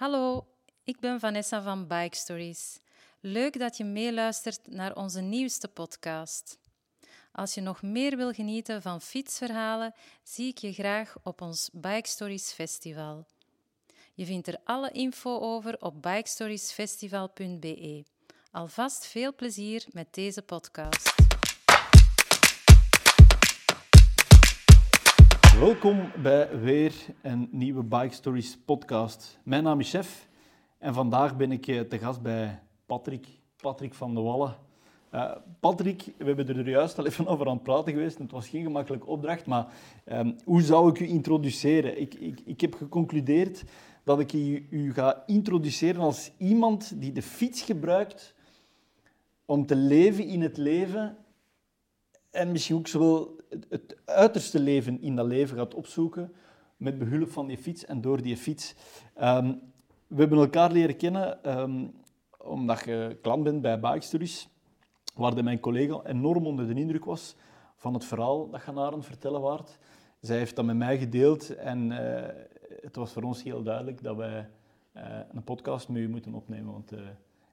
Hallo, ik ben Vanessa van Bike Stories. Leuk dat je meeluistert naar onze nieuwste podcast. Als je nog meer wil genieten van fietsverhalen, zie ik je graag op ons Bike Stories Festival. Je vindt er alle info over op bikestoriesfestival.be. Alvast veel plezier met deze podcast. Welkom bij weer een nieuwe Bike Stories podcast. Mijn naam is Chef en vandaag ben ik eh, te gast bij Patrick, Patrick van de Wallen. Uh, Patrick, we hebben er juist al even over aan het praten geweest. Het was geen gemakkelijke opdracht, maar um, hoe zou ik u introduceren? Ik, ik, ik heb geconcludeerd dat ik u ga introduceren als iemand die de fiets gebruikt om te leven in het leven en misschien ook zowel het uiterste leven in dat leven gaat opzoeken met behulp van die fiets en door die fiets. Um, we hebben elkaar leren kennen um, omdat je klant bent bij Bike Stories, waar mijn collega enorm onder de indruk was van het verhaal dat je naar aan vertellen waard. Zij heeft dat met mij gedeeld en uh, het was voor ons heel duidelijk dat wij uh, een podcast met u moeten opnemen, want uh,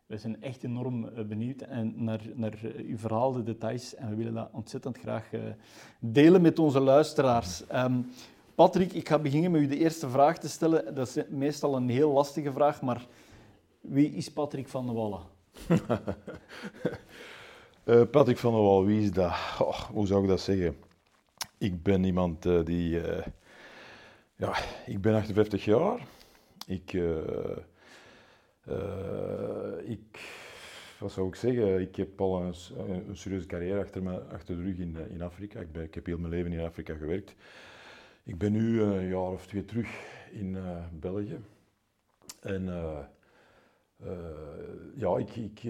we zijn echt enorm eh, benieuwd en naar, naar eh, uw verhaal, de details. En we willen dat ontzettend graag eh, delen met onze luisteraars. Um, Patrick, ik ga beginnen met u de eerste vraag te stellen. Dat is meestal een heel lastige vraag, maar wie is Patrick van der Wallen? uh, Patrick van der Wallen, wie is dat? Oh, hoe zou ik dat zeggen? Ik ben iemand die... Ja, ik ben 58 jaar. Ik uh, ik, wat zou ik zeggen, ik heb al een, een serieuze carrière achter, me, achter de rug in, in Afrika. Ik, ben, ik heb heel mijn leven in Afrika gewerkt. Ik ben nu een jaar of twee terug in uh, België. En uh, ja, ik, ik,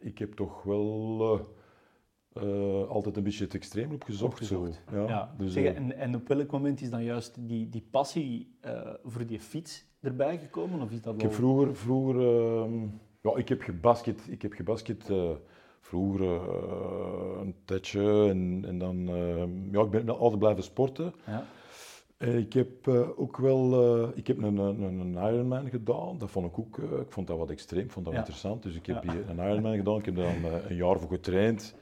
ik heb toch wel altijd een beetje het extreem opgezocht. opgezocht. Zo. Ja, ja. Dus, zeg, en, en op welk moment is dan juist die, die passie voor die fiets erbij gekomen? Of is dat ik heb vroeger, vroeger uh, ja, ik heb gebasket, ik heb gebasket uh, vroeger uh, een tijdje en, en dan, uh, ja, ik ben altijd blijven sporten. Ja. Ik heb ook wel, ik heb een, een, een, Ironman gedaan, dat vond ik ook, ik vond dat wat extreem, ik vond dat ja. interessant. Dus ik heb ja. een Ironman gedaan, ik heb daar dan een jaar voor getraind.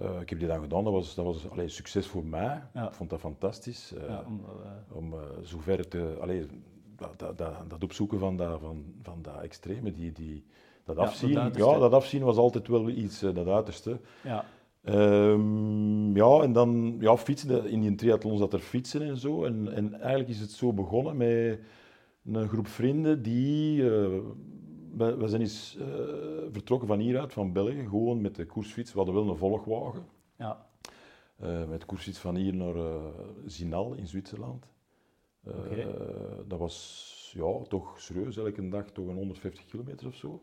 Uh, ik heb die dan gedaan, dat was, dat was allee, succes voor mij. Ja. Ik vond dat fantastisch. Uh, ja, om uh, om zover te. Allee, dat, dat, dat, opzoeken van dat, van, van dat extreme, die, die, dat afzien. Ja, ja, dat afzien was altijd wel iets, uh, dat uiterste. Ja. Um, ja, en dan ja, fietsen. In die triathlon zat er fietsen en zo. En, en eigenlijk is het zo begonnen met een groep vrienden die... Uh, we, we, zijn eens uh, vertrokken van hieruit, van België, gewoon met de koersfiets. We hadden wel een volgwagen. Ja. met de koersfiets van hier naar Zinal in Zwitserland. Okay. Uh, dat was ja, toch serieus, elke dag toch een 150 kilometer of zo.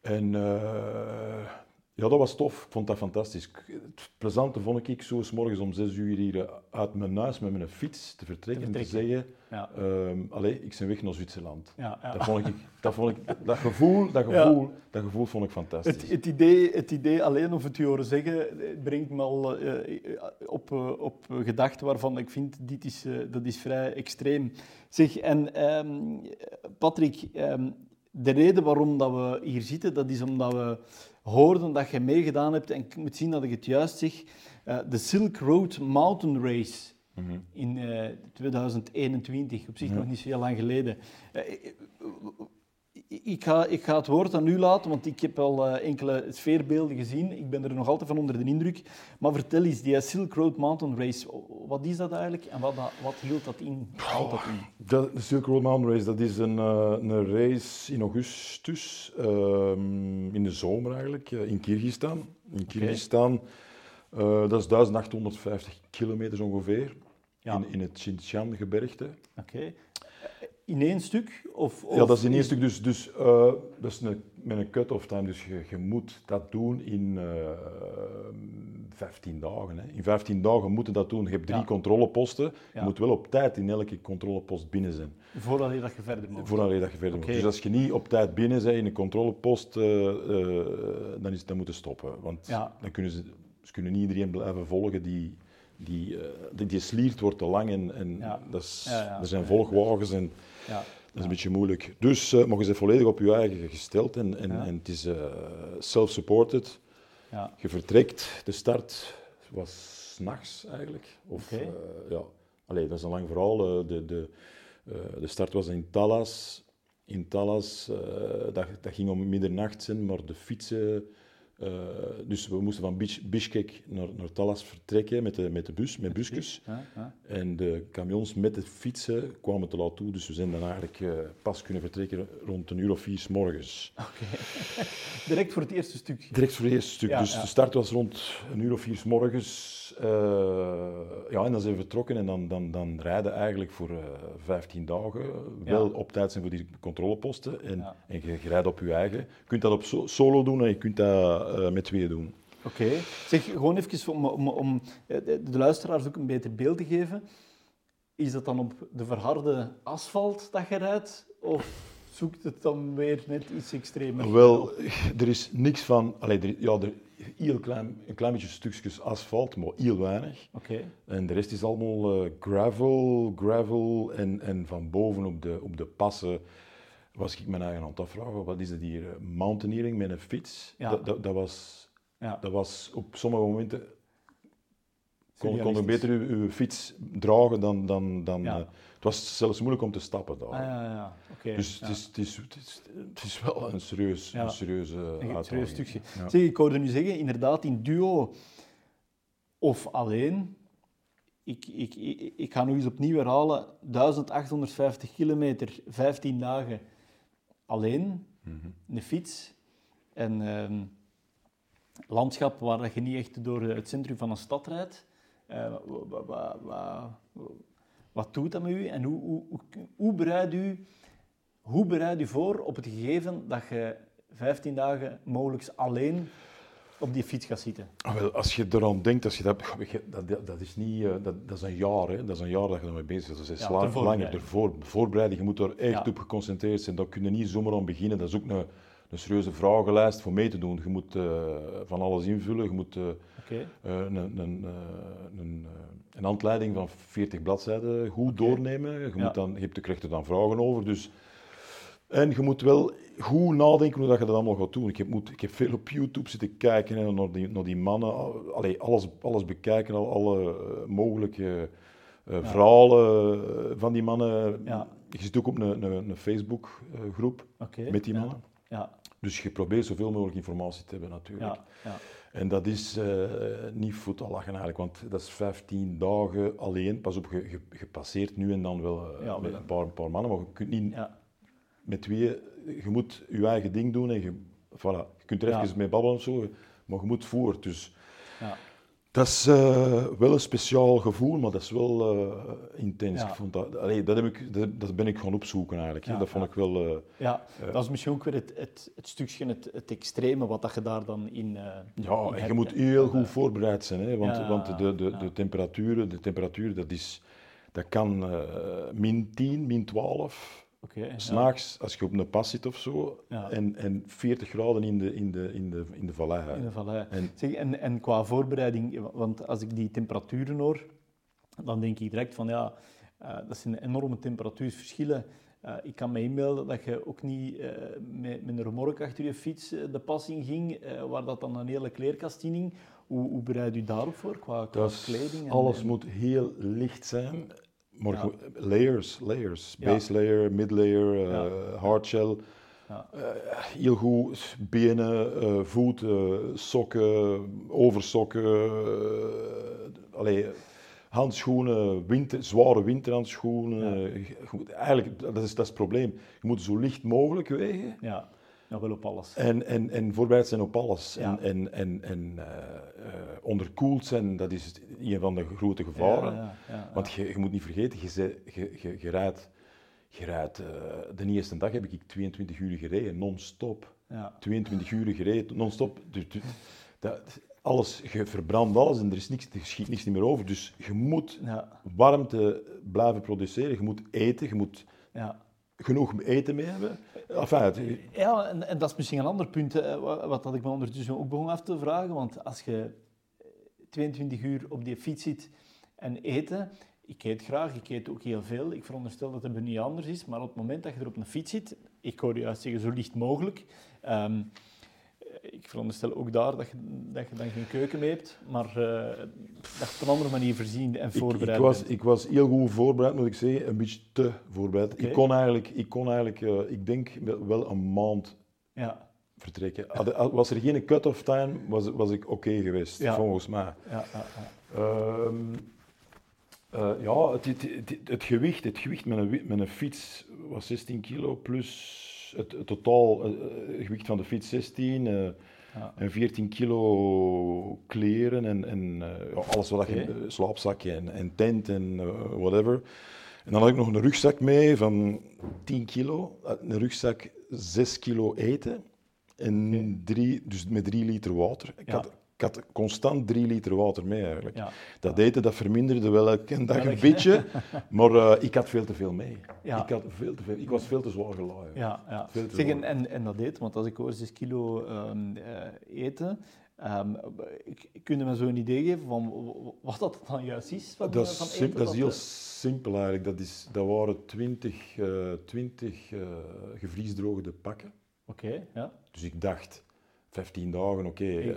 En uh, ja, dat was tof. Ik vond dat fantastisch. Het plezante vond ik zo s morgens om 6 uur hier uit mijn huis met mijn fiets te vertrekken, te en te zeggen: ja. um, Allee, ik ben weg naar Zwitserland. Ja, ja. Dat, vond ik, dat, vond ik, dat gevoel, dat gevoel, dat gevoel vond ik fantastisch. Het, het, idee, het idee alleen of het je horen zeggen, brengt me al uh, op, uh, op gedachten waarvan ik vind: dit is, uh, dat is vrij extreem. Zeg, en um, Patrick, um, de reden waarom dat we hier zitten, dat is omdat we hoorden dat je meegedaan hebt, en ik moet zien dat ik het juist zeg, uh, de Silk Road Mountain Race mm -hmm. in uh, 2021, op zich ja. nog niet zo heel lang geleden. Ik ga, ik ga het woord aan u laten, want ik heb al uh, enkele sfeerbeelden gezien. Ik ben er nog altijd van onder de indruk. Maar vertel eens, die Silk Road Mountain Race, wat is dat eigenlijk en wat, wat hield dat in? Dat in? De, Silk Road Mountain Race, dat is een, uh, een race in augustus, uh, in de zomer eigenlijk, eh, in Kyrgyzstan. In Kyrgyzstan, okay. dat is 1850 kilometer ongeveer, ja. in, in het Xinjiang-gebergte. Oké. Okay in één stuk? Of, of ja, dat is in één stuk. Dus, dus uh, dat is een, met een cut-off time. Dus je, je, moet dat doen in uh, 15 dagen. Hè. In 15 dagen moet je dat doen. Je hebt drie ja. controleposten. Je moet wel op tijd in elke controlepost binnen zijn. Voordat je dat je verder moet? Voordat je dat je verder okay. moet. Dus als je niet op tijd binnen bent in een controlepost, uh, dan, is, dan moeten stoppen. Want ja. dan kunnen ze, ze kunnen niet iedereen blijven volgen die die, uh, die, die sliert wordt te lang en, en ja. dat is, ja, ja. er zijn volgwagens. En, Dat is een beetje moeilijk. Dus uh, maar je bent volledig op je eigen gesteld en, en, en het is uh, self-supported. Ja. Je vertrekt, de start was s'nachts eigenlijk. Of, okay. uh, ja. Allee, dat is een lang verhaal. de, de, de start was in Tallas. In Tallas, dat, dat ging om middernacht zijn, maar de fietsen uh, dus we moesten van Bishkek naar, naar Talas vertrekken met de, met de bus, met busjes. Ja, ja. En de camions met de fietsen kwamen te laat toe, dus we zijn dan eigenlijk uh, pas kunnen vertrekken rond een uur of vier s morgens. Oké. Direct voor het eerste stuk? Direct voor het eerste stuk. Ja, dus de start was rond een uur of vier s morgens. Uh, ja, en dan zijn we vertrokken en dan, dan, dan rijden eigenlijk voor 15 dagen. Wel op tijd zijn voor die controleposten en, en je, je rijdt op je eigen. Je kunt dat op solo doen en je kunt dat uh, met tweeën doen. Oké. Zeg, gewoon even om, om, om eh, de luisteraars ook een beter beeld te geven. Is dat dan op de verharde asfalt dat je rijdt? Of zoekt het dan weer net iets extremer? Wel, er is niks van... Allee, er, ja, er, heel klein, een klein beetje stukjes asfalt, maar heel weinig. Oké. En de rest is allemaal uh, gravel, gravel en, en van boven op de, op de passen was ik mijn eigen aan het afvragen, wat is dat hier? Eh, mountaineering met een fiets? Ja. Dat, dat, dat, was, ja. dat was op sommige momenten... Kon, kon ik beter uw, uw, fiets dragen dan... dan, dan ja. uh, het was zelfs moeilijk om te stappen daar. Ah, ja, ja. Okay, dus het is, het, is, het, is, het, is, wel een serieus, een serieuze een serieus stukje. Zeg, ik hoorde nu zeggen, inderdaad, in duo of alleen... Ik, ik, ik, ik ga nog eens opnieuw herhalen. 1850 kilometer, 15 dagen alleen, mm een fiets en uh, landschap waar je niet echt door het centrum van een stad rijdt. Uh, wat, wat, wat, doet dat met u en hoe, hoe, hoe, bereid u, hoe bereid u voor op het gegeven dat je 15 dagen mogelijk alleen op die fiets gaat zitten? Ah, wel, als je eraan denkt, als je dat, dat, dat, is niet, uh, dat, dat is een jaar, hè. dat is een jaar dat je ermee bezig bent. Dat is ja, langer ervoor. Voorbereiding, je moet er echt ja. op geconcentreerd zijn. Daar kun je niet zomaar aan beginnen. Dat is ook een, een serieuze vragenlijst voor mee te doen. Je moet uh, van alles invullen. Je moet uh, okay. een, een, een, een, handleiding van 40 bladzijden goed okay. doornemen. Je, moet dan, je krijgt er dan vragen over. Dus en je moet wel goed nadenken hoe dat je dat allemaal gaat doen. Ik heb, moet, ik heb veel op YouTube zitten kijken en naar die, naar die mannen. Allee, alles, alles bekijken, al, alle eh, mogelijke uh, verhalen eh, van die mannen. Ja. Je zit ook op een, een, een Facebook-groep okay. met die mannen. Ja. Dus je probeert zoveel mogelijk informatie te hebben natuurlijk. Ja. En dat is uh, niet voet al lachen eigenlijk, want dat is 15 dagen alleen. Pas op, je, je, passeert nu en dan wel met een paar, een paar mannen, maar je kunt niet met tweeën, je moet je eigen ding doen en je, voilà, je kunt er even mee babbelen of zo, maar je moet voort. Dus ja. dat is uh, wel een speciaal gevoel, maar dat is wel uh, intens. Ja. Ik vond dat, allee, dat, heb ik, dat, dat, ben ik gaan opzoeken eigenlijk. Ja, dat vond ik wel... Uh, ja, dat is misschien ook weer het, het, het stukje, het, het extreme wat dat je daar dan in Ja, en je moet heel goed voorbereid zijn, hè, want, want de, de, de, temperaturen, de temperatuur, dat, is, dat kan min 10, min 12... Okay, S'nachts, als je op een pas zit of zo, en, en 40 graden in de, in de, in de, in de vallei. In de vallei. En, zeg, en, en qua voorbereiding, want als ik die temperaturen hoor, dan denk ik direct van ja, uh, dat zijn enorme temperatuurverschillen. Uh, ik kan me inbeelden dat je ook niet uh, met, met, een remork achter je fiets de pas in ging, waar dat dan een hele kleerkast in hing. Hoe, hoe bereid u daarop voor, qua, qua kleding? En, alles moet heel licht zijn. Ja. layers, layers. Base layer, mid layer, uh, hard shell. Ja. Uh, heel goed, benen, uh, voeten, sokken, oversokken, allee, handschoenen, winter, zware winterhandschoenen. Eigenlijk, dat is, dat is het probleem. Je moet zo licht mogelijk wegen. Ja nog wel op alles. En, en, en voorbereid zijn op alles. En, en, en, en uh, onderkoeld zijn, dat is een van de grote gevaren. Ja, ja, Want je, je, moet niet vergeten, je, je, je, je rijdt... Je rijdt uh, de eerste dag heb ik 22 uur gereden, non-stop. 22 uur gereden, non-stop. Dat, alles, je verbrandt alles en er, is niks, er schiet niks meer over. Dus je moet warmte blijven produceren, je moet eten, je moet genoeg eten mee hebben. Enfin, Ja, en, dat is misschien een ander punt, wat, dat ik me ondertussen ook begon af te vragen. Want als je 22 uur op die fiets zit en eten, ik eet graag, ik eet ook heel veel. Ik veronderstel dat het bij niet anders is, maar op het moment dat je er op een fiets zit, ik hoor juist zeggen zo licht mogelijk. Ehm, ik veronderstel ook daar dat je, dat je dan geen keuken mee hebt, maar uh, dat je op een andere manier voorzien en voorbereid ik, ik was, Ik was heel goed voorbereid, moet ik zeggen. Een beetje te voorbereid. Ik kon eigenlijk, ik, kon eigenlijk uh, ik denk wel een maand ja. vertrekken. Was er geen cut-off time, was, was ik oké geweest, ja. volgens mij. Ja, uh, uh, ja het, het, het, het, gewicht, het gewicht met een, met een fiets was 16 kilo plus het, totaal uh, gewicht van de fiets 16 uh, ja. en 14 kilo kleren en, en alles wat okay. je slaapzakje en, en tent en whatever. En dan had ik nog een rugzak mee van 10 kilo, een rugzak 6 kilo eten en okay. drie, dus met 3 liter water. Ik ja. had had constant drie liter water mee eigenlijk. Ja. Dat eten dat verminderde wel elke dag een beetje, maar uh, ik had veel te veel mee. Ja. Ik, had veel te veel, ik was veel te zwaar geladen. Ja, ja. Zeg, en, en, en, dat eten, want als ik hoor 6 kilo um, uh, eten, um, kun je me zo een idee geven van wat dat dan juist is? Van, dat, is van eten, dat is heel simpel eigenlijk. Dat, is, dat waren 20, uh, 20 gevriesdroogde pakken. Oké, ja. Dus ik dacht 15 dagen, oké. Okay. Uh,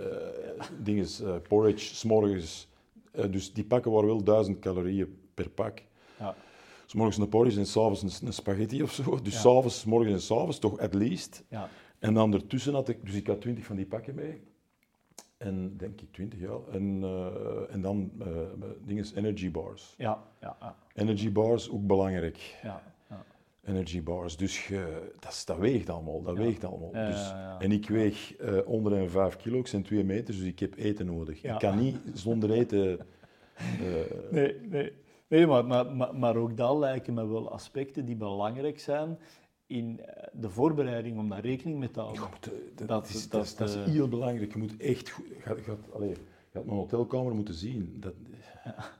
ding is, uh, porridge, s'morgens. Uh, dus die pakken waren wel 1000 calorieën per pak. Ja. S'morgens een porridge en s'avonds een, een spaghetti of zo. Dus ja. s'avonds, morgens en s'avonds toch at least. Ja. En dan ertussen had ik, dus ik had 20 van die pakken mee. En denk ik 20, ja. En, uh, en dan uh, dingen energy bars. Ja, ja, ja. Energy bars ook belangrijk. Ja energy bars. Dus dat, dat, weegt allemaal. Dat weegt allemaal. dus, en ik weeg uh, onder een 5 kilo, ik ben 2 meter, dus ik heb eten nodig. Ik kan niet zonder eten. Uh, nee, nee. nee maar, maar, maar, ook dat lijken me wel aspecten die belangrijk zijn in eh, de voorbereiding om daar rekening mee te houden. dat, dat, is, dat, dat, is heel belangrijk. Je moet echt goed. Gaat, gaat, allez, had mijn hotelkamer moeten zien. Dat,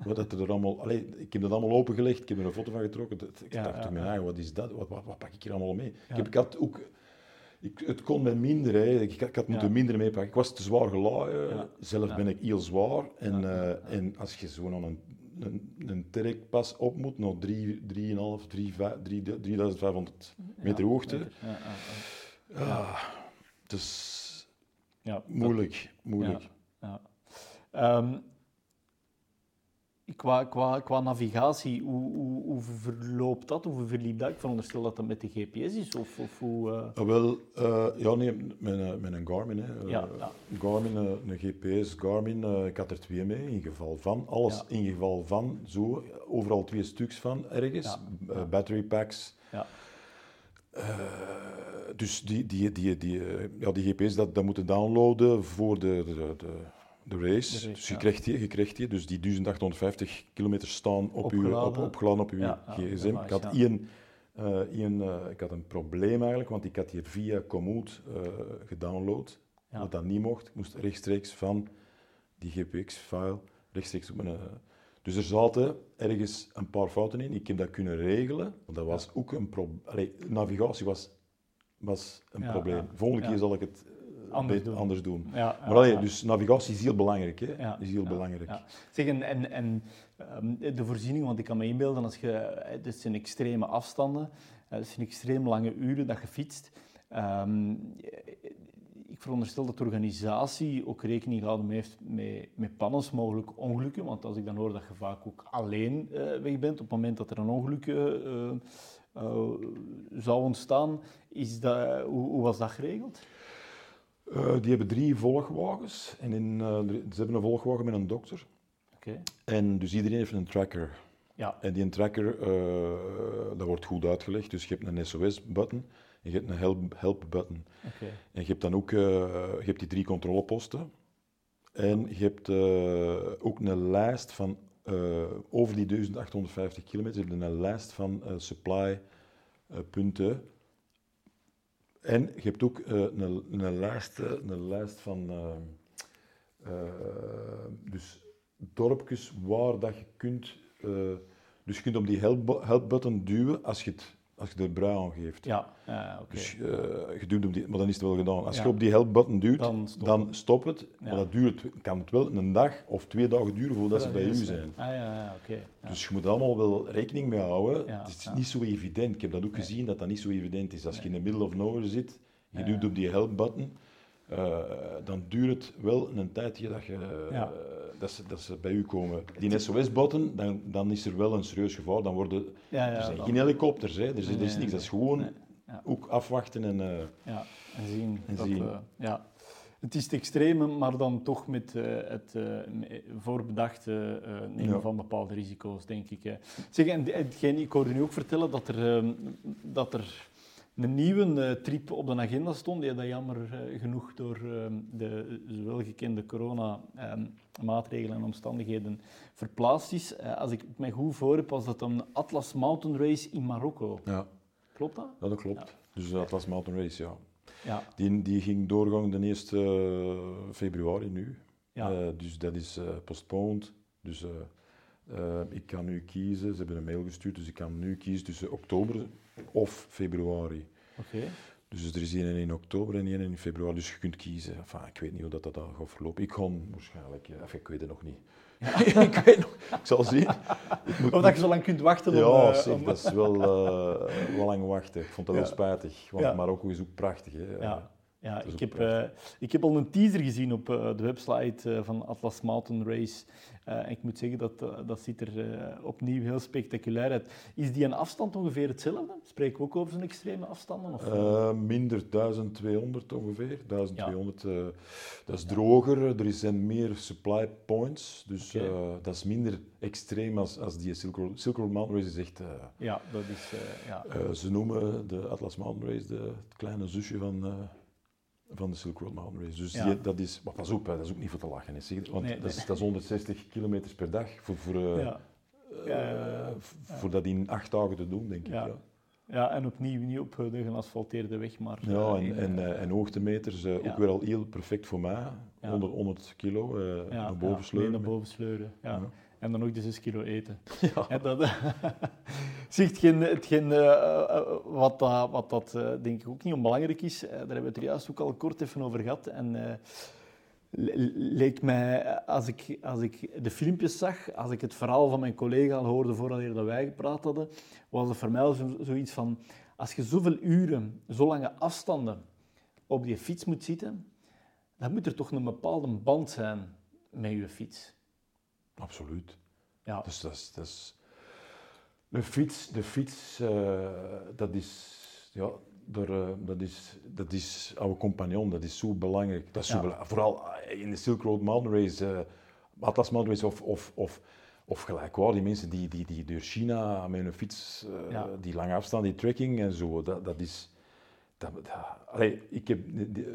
wat dat er allemaal, allez, ik heb dat allemaal opengelegd, ik heb er een foto van getrokken. ik ja, dacht ja, ja. wat is dat? Wat, wat, wat, pak ik hier allemaal mee? Ik, heb, ik had ook, ik, het kon met minder, hè. Ik, ik had moeten minder meepakken. Ik was te zwaar geladen, zelf ben ik heel zwaar. En, uh, en als je zo aan een, een, een trekpas op moet, nog 3,5, 3500 meter hoogte. Ah, dus ja, moeilijk, moeilijk. Um, qua, qua, qua navigatie, hoe, hoe, hoe, verloopt dat? Hoe verliep dat? Ik veronderstel dat dat met de GPS is? Of, of hoe, uh... ah, wel, uh, ja, nee, met, met een Garmin. Hè. Ja, ja. Garmin, een GPS Garmin, ik had er twee mee, in geval van. Alles ja. in geval van, zo, overal twee stuks van ergens. battery packs. Ja. dus die, die, die, die, ja, die GPS, dat, dat moeten downloaden voor de, de, de de race. dus je, krijgt die, je krijgt die, dus die 1850 kilometer staan op opgeladen. Uw, op, opgeladen op uw gsm. ik, had één, uh, uh, ik had een probleem eigenlijk, want ik had hier via Komoot uh, gedownload. Wat dat niet mocht. Ik moest rechtstreeks van die GPX-file rechtstreeks op mijn... dus er zaten ergens een paar fouten in. Ik heb dat kunnen regelen. Want dat was ook een probleem. Navigatie was, was een probleem. Volgende keer zal ik het anders doen. Anders doen. Ja, maar allee, dus navigatie is heel belangrijk. Hè? Ja, is heel belangrijk. Zeg, en, en, en ehm, de voorziening, want ik kan me inbeelden, als je, dit zijn extreme afstanden, het zijn extreem lange uren dat je fietst. Um, ik veronderstel dat de organisatie ook rekening gehouden heeft met, met pannens mogelijk ongelukken. Want als ik dan hoor dat je vaak ook alleen uh, weg bent op het moment dat er een ongeluk uh, uh, zou ontstaan, is dat, hoe, hoe was dat geregeld? Uh, die hebben drie volgwagens. En in, uh, ze hebben een volgwagen met een dokter. Okay. En dus iedereen heeft een tracker. Ja. En die tracker, uh, dat wordt goed uitgelegd. Dus je hebt een SOS-button en je hebt een help-button. okay. En je hebt dan ook je hebt die drie controleposten. En je hebt ook een lijst van, over die 1850 kilometer, je hebt een lijst van supply-punten en je hebt ook uh, een, een, lijst, eh, een lijst van uh, dus dorpjes waar dat je kunt. dus je kunt op die help, help button duwen als je het als je er brui aan geeft. Ja, oké. Dus uh, je duwt op die, maar dan is het wel gedaan. Als Ja. je op die help-button duwt, Dan dan, stop het. Ja. Maar dat duurt, kan het wel een dag of twee dagen duren voordat ze bij u zijn. Ah ja, oké. Dus je moet allemaal wel rekening mee houden. Ja, het is niet zo evident. Ik heb dat ook Nee. gezien, dat dat niet zo evident is. Als je in the middle of nowhere zit, je duwt op die help-button, eh, dan duurt het wel een tijdje dat, je, Ja. eh, dat, ze, dat ze bij u komen. Die SOS-button, dan, dan is er wel een serieus gevaar. Dan worden, ja, ja, er zijn dan- geen helikopters, hè. Er, is, Nee, er is niks. Dat is gewoon Nee, ook afwachten en... eh, Ja, en zien. En dat, zien. ja. Het is het extreme, maar dan toch met het voorbedachte nemen van bepaalde risico's, denk ik. Zeg, en, hetgeen- ik hoorde nu ook vertellen dat er, ehm, dat er een nieuwe eh, trip op de agenda stond, die dat jammer eh, genoeg door ehm, de welgekende corona-maatregelen en omstandigheden verplaatst is. Eh, als ik het mij goed voor heb, was dat een Atlas Mountain Race in Marokko. ja, Klopt dat? dat klopt. Dus dat was Mountain Race, ja. Ja. Die, die ging doorgang de 1 eh, februari nu. Ja. Dus dat is eh, postponed. Dus ik kan nu kiezen. Ze hebben een mail gestuurd, dus ik kan nu kiezen tussen oktober of februari. Oké. Dus er is één in oktober en één in februari, dus je kunt kiezen. Enfin, ik weet niet hoe dat, dat dan gaat verlopen. Ik ga waarschijnlijk, eh, enfin, ik weet het nog niet. ik weet nog, ik zal zien. Ik moet- Of dat je zo lang kunt wachten om... ja, eh, zeg, om- dat is wel, eh, wel lang wachten. Ik vond dat Ja. wel spijtig, want Ja. Marokko is ook prachtig. Hè. Ja, ja ik, heb, eh, ik heb al een teaser gezien op eh, de website eh, van Atlas Mountain Race. En ik moet zeggen, dat, dat ziet er opnieuw heel spectaculair uit. Is die een afstand ongeveer hetzelfde? Spreken we ook over zo'n extreme afstanden? Of, minder 1200 ongeveer. 1200, eh, dat is droger. Er zijn meer supply points. Dus dat is minder extreem als, als die Silk Road. Silk Road Mountain Race is echt... ja, dat is... ja. ze noemen de Atlas Mountain Race de, het kleine zusje van, van de Silk Road Mountain Race. Dus Ja. die, dat is... Maar pas op, hè, dat is ook niet voor te lachen. Hè, zeg. want Nee, dat, nee. is, dat is 160 kilometers per dag voor, voor, eh, ja. eh, Ja, voor dat in acht dagen te doen, denk ik. Ja. Ja. ja, en opnieuw niet op de geasfalteerde weg, maar... Ja, eh, en, en, eh, eh, en hoogtemeters, eh, ja. ook weer al heel perfect voor mij. Ja. 100, 100 kilo eh, ja, naar ja, boven sleuren. mee naar boven sleuren. Ja. En dan ook de 6 kilo eten. Ja. Hè, dat, Zeg, hetgeen, hetgeen, eh, eh, wat dat, wat dat eh, denk ik ook niet onbelangrijk is, daar hebben we het er juist ook al kort even over gehad. En le- leek mij, als ik, als ik de filmpjes zag, als ik het verhaal van mijn collega al hoorde voordat dat wij gepraat hadden, was het voor mij zo- zoiets van, als je zoveel uren, zo lange afstanden op die fiets moet zitten, dan moet er toch een bepaalde band zijn met je fiets. Absoluut. Ja, Dus dat is, dat is... De fiets, de fiets eh, dat is... Ja, daar, eh, dat is, dat is oude compagnon, dat is zo belangrijk. Dat is zo Ja. bela- Vooral eh, in de Silk Road Mountain Race, eh, Atlas Mountain Race of, of, of, of gelijkwaardig, die mensen die, die, die door China met hun fiets, eh, Ja. die lange afstand, die trekking en zo, dat, dat is... Dat, dat, allee, ik, heb, die-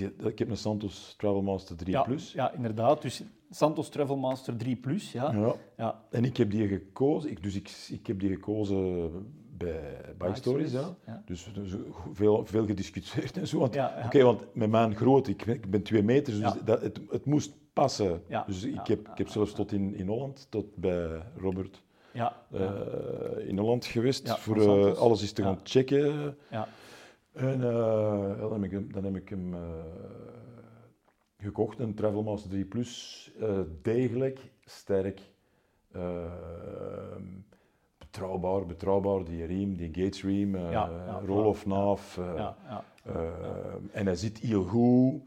ik heb een Santos Travelmaster 3 ja, Plus. ja, inderdaad. Dus Santos Travelmaster 3 Plus, ja. Ja. ja. En ik heb die gekozen, ik, dus ik, ik heb die gekozen bij Bike Stories, ja. Ja. Dus, dus veel, veel gediscussieerd en zo. Want, Ja. Oké, want met mijn groot, ik, ben- ik ben twee meter, dus dat, het, het moest passen. Dus ik heb, ik heb zelfs tot in, in Holland, tot bij Robert Ja, eh, ja, in Holland geweest, voor eh, alles eens te gaan checken. ja. En eh, dan heb ik hem, dan heb ik hem eh, gekocht, een Travelmaster 3 Plus. eh, degelijk, sterk, betrouwbaar, betrouwbaar. Die riem, die Gates riem, Ja, ja, roll-off naaf. ja, En hij zit heel goed.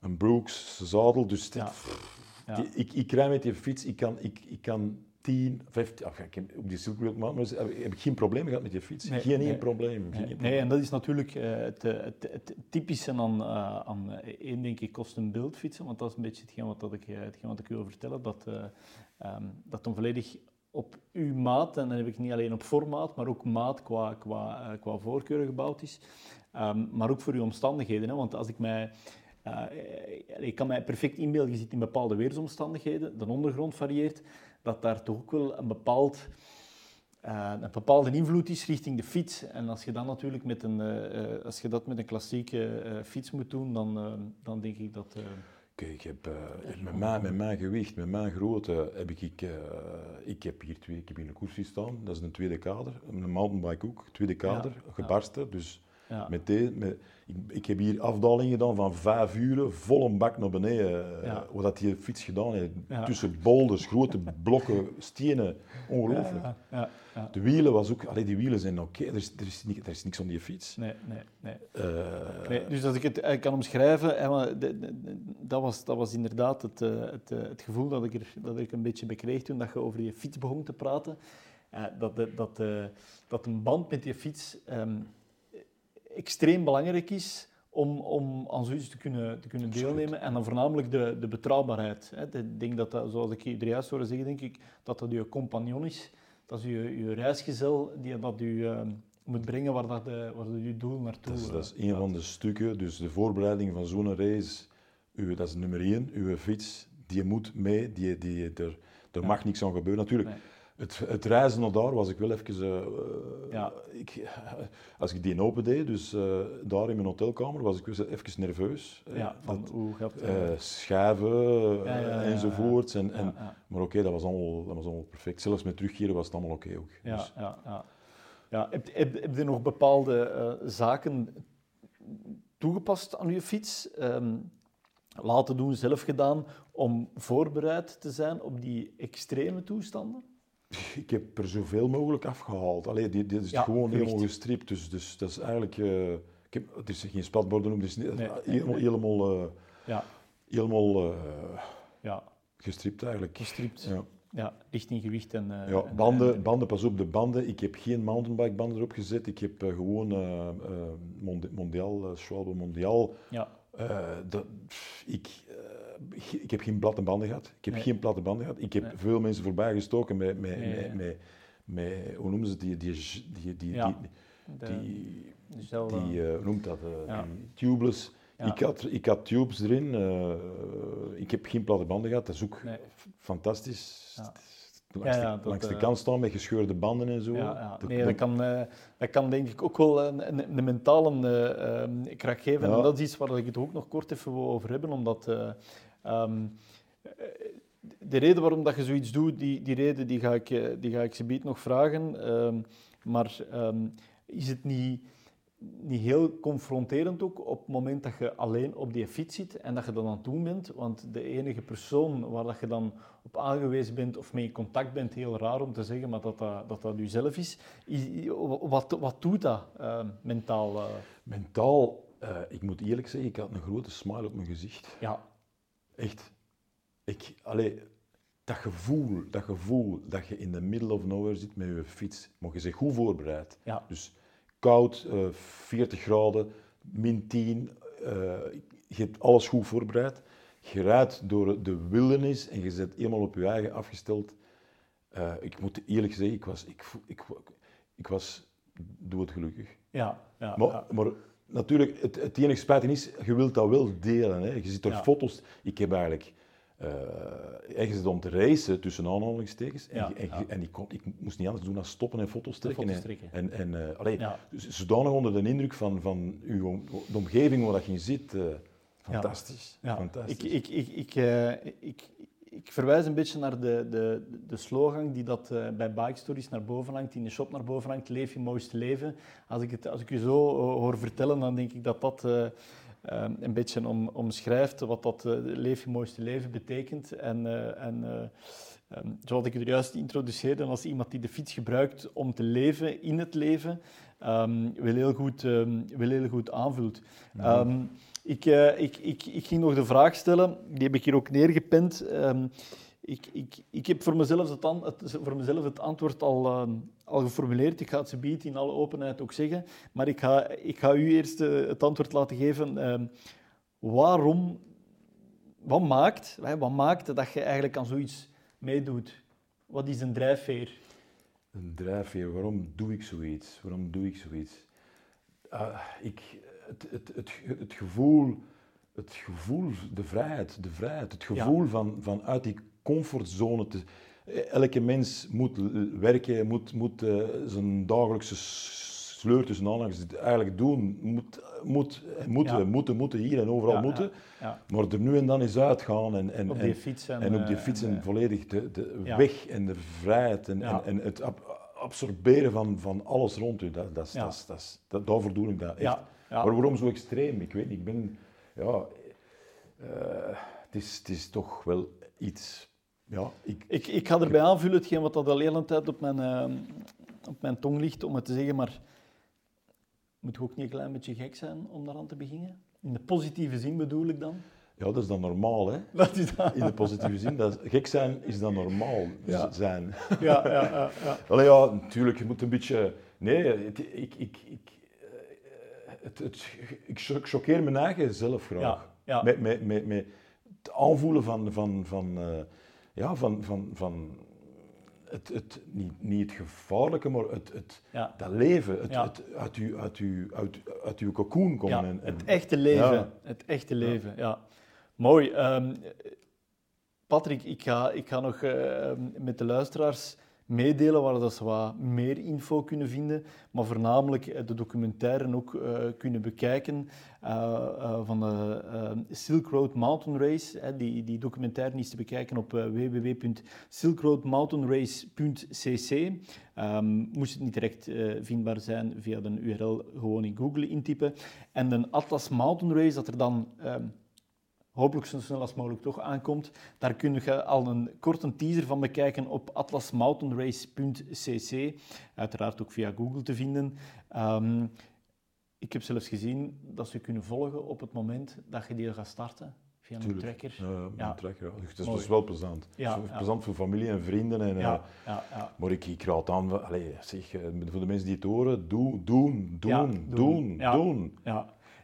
Een Brooks zadel, dus dit- ik, ik rij met die fiets, ik kan, ik, ik kan 10, 15, af, ik heb, op die Road Mountain heb, heb ik geen probleem gehad met die fiets. Nee, geen nee. één probleem. Nee, één nee, probleem. en dat is natuurlijk eh, het, eh, het, het typische aan, eh, aan één, denk ik, custom-build fietsen, want dat is een beetje hetgeen wat, dat ik, hetgeen wat ik u wil vertellen, dat, eh ehm, dat dan volledig op uw maat, en dan heb ik niet alleen op formaat, maar ook maat qua, qua, qua voorkeur gebouwd is, Ehm, maar ook voor uw omstandigheden. Hè, want als ik mij... ik kan mij perfect inbeelden, je zit in bepaalde weersomstandigheden, de ondergrond varieert, dat daar toch ook wel een bepaald eh, een bepaalde invloed is richting de fiets. En als je, dan natuurlijk met een, eh, eh, als je dat met een klassieke fiets moet doen, dan, dan denk ik dat... eh, ik heb, met, mijn, met mijn gewicht, met mijn grootte, heb ik, ik, ik heb hier twee, ik heb hier een koers staan, dat is een tweede kader, een mountainbike ook, tweede kader, ja, gebarsten, dus ja. met, met ik, ik, heb hier afdaling gedaan van vijf uur, vol een bak naar beneden. Ja. Wat dat die fiets gedaan heeft. Tussen boulders, grote blokken, stenen. Ongelooflijk. Ja, de wielen was ook... Allee, die wielen zijn oké. Er, is, er, is niks, er is niks aan die fiets. Nee, nee, nee. Uh, nee dus als ik het kan omschrijven... Hè, dat, was, dat was inderdaad het, eh, het, eh, het gevoel dat ik, er, dat ik een beetje bekreeg toen dat je over die fiets begon te praten. Uh, dat, dat, dat een band met die fiets... Um, extreem belangrijk is om, om aan zoiets te kunnen, te kunnen deelnemen. En dan voornamelijk de, de betrouwbaarheid. Hè. Ik denk dat, dat, zoals ik je juist hoorde zeggen, denk ik dat dat je compagnon is. Dat is je, je reisgezel die dat u uh, moet brengen waar, dat, de, waar dat je doel naartoe. Dat is, dat is een van de stukken. Dus de voorbereiding van zo'n race, u, dat is nummer één. Uw fiets, die moet mee. Die, die, er, er mag niks aan gebeuren. Natuurlijk. Het, het, reizen naar daar was ik wel even... Uh, ja. ik, als ik die open deed, dus uh, daar in mijn hotelkamer, was ik even nerveus. Ja, van dat, hoe gaat het? Schuiven ja, enzovoorts. En, en, Maar oké, dat, was allemaal, dat was allemaal perfect. Zelfs met terugkeren was het allemaal oké ook. Ja, dus. ja, ja. ja heb, heb, heb je nog bepaalde uh, zaken toegepast aan je fiets? Um, laten doen, zelf gedaan, om voorbereid te zijn op die extreme toestanden? Ik heb er zoveel mogelijk afgehaald. Allee, dit, dit is gewoon helemaal gestript. Dus, dus dat is eigenlijk... Uh, ik heb, het is geen spatborden het is nee, helemaal, helemaal, uh, ja. helemaal uh, ja. gestript eigenlijk. Gestript. Ja. Ja, richting gewicht en... Ja, banden, en, banden, pas op de banden. Ik heb geen mountainbike banden erop gezet. Ik heb gewoon mondiaal, Schwalbe Mondiaal. Ja. Dat, ik, ik heb geen platte banden gehad. Ik heb geen platte banden gehad. Ik heb veel mensen voorbij gestoken met, met, met, met, met, hoe noemen ze die, die, die, die, ja, die, die, die uh, hoe noemt dat, uh, ja. die tubeless. Ik, had, ik had tubes erin. Uh, ik heb geen platte banden gehad. Dat is ook fantastisch. Langs, ja, ja, de, langs de kant staan met gescheurde banden en zo. Ja, nee, dat, kan, uh, dat kan denk ik ook wel een, een, een mentale uh, kracht geven. En dat is iets waar ik het ook nog kort even over hebben, omdat uh, Um, de reden waarom dat je zoiets doet, die, die reden die ga ik, eh, die ga ik ze nog vragen. Um, maar um, is het niet, niet heel confronterend ook op het moment dat je alleen op die fiets zit en dat je dan aan het doen bent? Want de enige persoon waar dat je dan op aangewezen bent of mee in contact bent, heel raar om te zeggen, maar dat dat, dat, dat jezelf is. is wat, wat doet dat uh, mentaal? Uh? Mentaal, uh, ik moet eerlijk zeggen, ik had een grote smile op mijn gezicht. Ja. Echt. Ik, allee, dat gevoel, dat gevoel dat je in de middle of nowhere zit met je fiets, mag je zich goed voorbereid. Ja. Dus koud, uh, eh, 40 graden, min 10, uh, eh, je hebt alles goed voorbereid. Je rijdt door de wildernis en je zit helemaal op je eigen afgesteld. Uh, ik moet eerlijk zeggen, ik was, ik, ik, ik was doodgelukkig. Ja, ja, maar, ja. maar natuurlijk, het, het enige spijtig is, je wilt dat wel delen. Hè. Je ziet er foto's. Ik heb eigenlijk uh, ergens om te racen, tussen aanhalingstekens. En, en, en ik, kon, ik, moest niet anders doen dan stoppen en foto's trekken. En, en uh, allee, dus zodanig onder de indruk van, van uw, de omgeving waar je in zit. Uh, fantastisch. fantastisch. Ik, ik, ik, ik, ik, ik verwijs een beetje naar de, de, de slogan die dat uh, bij Bike Stories naar boven hangt, in de shop naar boven hangt, leef je mooiste leven. Als ik, het, als ik je zo uh, hoor vertellen, dan denk ik dat dat uh, een beetje om, omschrijft wat dat leef je mooiste leven betekent. En, en um, zoals ik het juist introduceerde, als iemand die de fiets gebruikt om te leven in het leven, um, wil, heel goed, um, wil heel goed aanvult. Mm ik, uh, ik, ik, ik ging nog de vraag stellen, die heb ik hier ook neergepend. Um, ik, heb voor mezelf het, het, voor mezelf het antwoord al, uh, al geformuleerd. Ik ga het bieden in alle openheid ook zeggen. Maar ik ga, ga u eerst uh, het antwoord laten geven. Uh, waarom, wat maakt, wat maakt dat je eigenlijk aan zoiets meedoet? Wat is een drijfveer? Een drijfveer, waarom doe ik zoiets? Waarom doe ik zoiets? Uh, ik, het, het, het, het, gevoel, het gevoel, de vrijheid, de vrijheid, het gevoel van, van uit die comfortzone te... Elke mens moet werken, moet, moet uh, zijn dagelijkse sleur tussen aanhalingstekens eigenlijk doen, moet, moet, moeten, Ja. moeten, moeten, hier en overal Ja, moeten. Ja. Maar er nu en dan eens uitgaan en, en, Op die en, fiets en, en op die eh, fiets en, en eh, volledig de, de weg en de vrijheid en, en, en het ab- absorberen van, van alles rond u, dat, dat, dat, dat, dat, daarvoor doe ik dat echt. Ja, ja. Maar waarom zo extreem? Ik weet niet, ik ben, ja, eh, het, is, het is toch wel iets, ja, ik, Ik, ik ga erbij aanvullen hetgeen wat dat al heel een tijd op mijn, eh, op mijn tong ligt om het te zeggen, maar moet je ook niet een klein beetje gek zijn om daaraan te beginnen? In de positieve zin bedoel ik dan? ja, dat is dan normaal, hè. Dat is dat. In de positieve zin, dat is- gek zijn is dan normaal Ja. z- zijn. Ja, ja, ja. ja. Allee, ja, natuurlijk, je moet een beetje... Nee, ik, ik, ik, het, het, ik cho- ik choqueer mijn eigen zelf graag. Ja, ja. Met, met, met, met het aanvoelen van, van, van, eh, ja, van, van, van het, het, niet, niet het gevaarlijke, maar het, het, Ja. dat leven, het, Ja. het uit, uw, uit, uw, uit, uit uw cocoon komen. Ja, en, en- het echte leven. Het echte leven, ja. Mooi. Ehm, Patrick, ik ga, ik ga nog eh, met de luisteraars meedelen waar dat ze wat meer info kunnen vinden, maar voornamelijk eh, de documentaire ook eh, kunnen bekijken eh, van de Silk Road Mountain Race. Die, die documentaire is te bekijken op www.silkroadmountainrace.cc. Ehm, moest het niet direct vindbaar zijn via de URL, gewoon in Google intypen. En de Atlas Mountain Race, dat er dan ehm, hopelijk zo snel als mogelijk toch aankomt. Daar kun je al een korte teaser van bekijken op atlasmountainrace.cc. Uiteraard ook via Google te vinden. Ehm, ik heb zelfs gezien dat ze kunnen volgen op het moment dat je die gaat starten. Via een Tuurlijk. trekker. Ja, ja, Ja. een trekker, ja. Het is Mooi. dus wel plezant. Ja. Plezant voor familie en vrienden. En, eh, Ja, ja, ja. Maar ik, ik raad aan, allee, zeg, eh, voor de mensen die het horen, doe, doen, doen, doen, doen. Ja. doen.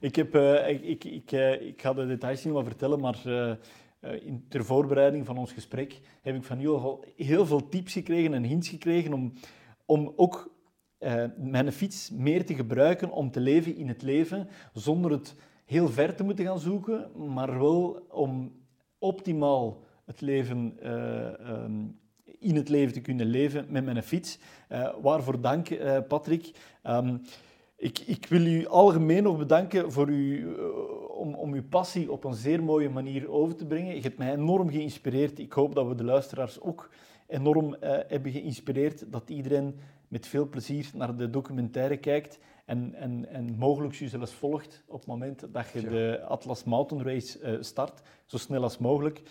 Ik, heb, eh, ik, ik, ik, eh, ik ga de details niet wel vertellen, maar eh, in, ter voorbereiding van ons gesprek heb ik van jullie al heel veel tips gekregen en hints gekregen om, om ook mijn fiets meer te gebruiken om te leven in het leven, zonder het heel ver te moeten gaan zoeken, maar wel om optimaal het leven eh, ehm, in het leven te kunnen leven met mijn fiets. Waarvoor dank, Patrick. Ehm, ik, ik wil u algemeen nog bedanken voor u, eh, om, om uw passie op een zeer mooie manier over te brengen. Je hebt mij enorm geïnspireerd. Ik hoop dat we de luisteraars ook enorm eh, hebben geïnspireerd. Dat iedereen met veel plezier naar de documentaire kijkt en, en, en mogelijk je zelfs volgt op het moment dat je Ja. de Atlas Mountain Race eh, start, zo snel als mogelijk.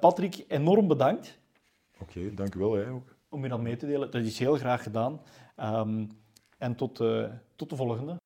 Patrick, enorm bedankt Oké, dank u wel, ook. om je dat mee te delen. Dat is heel graag gedaan. Ehm, en tot, tot de volgende.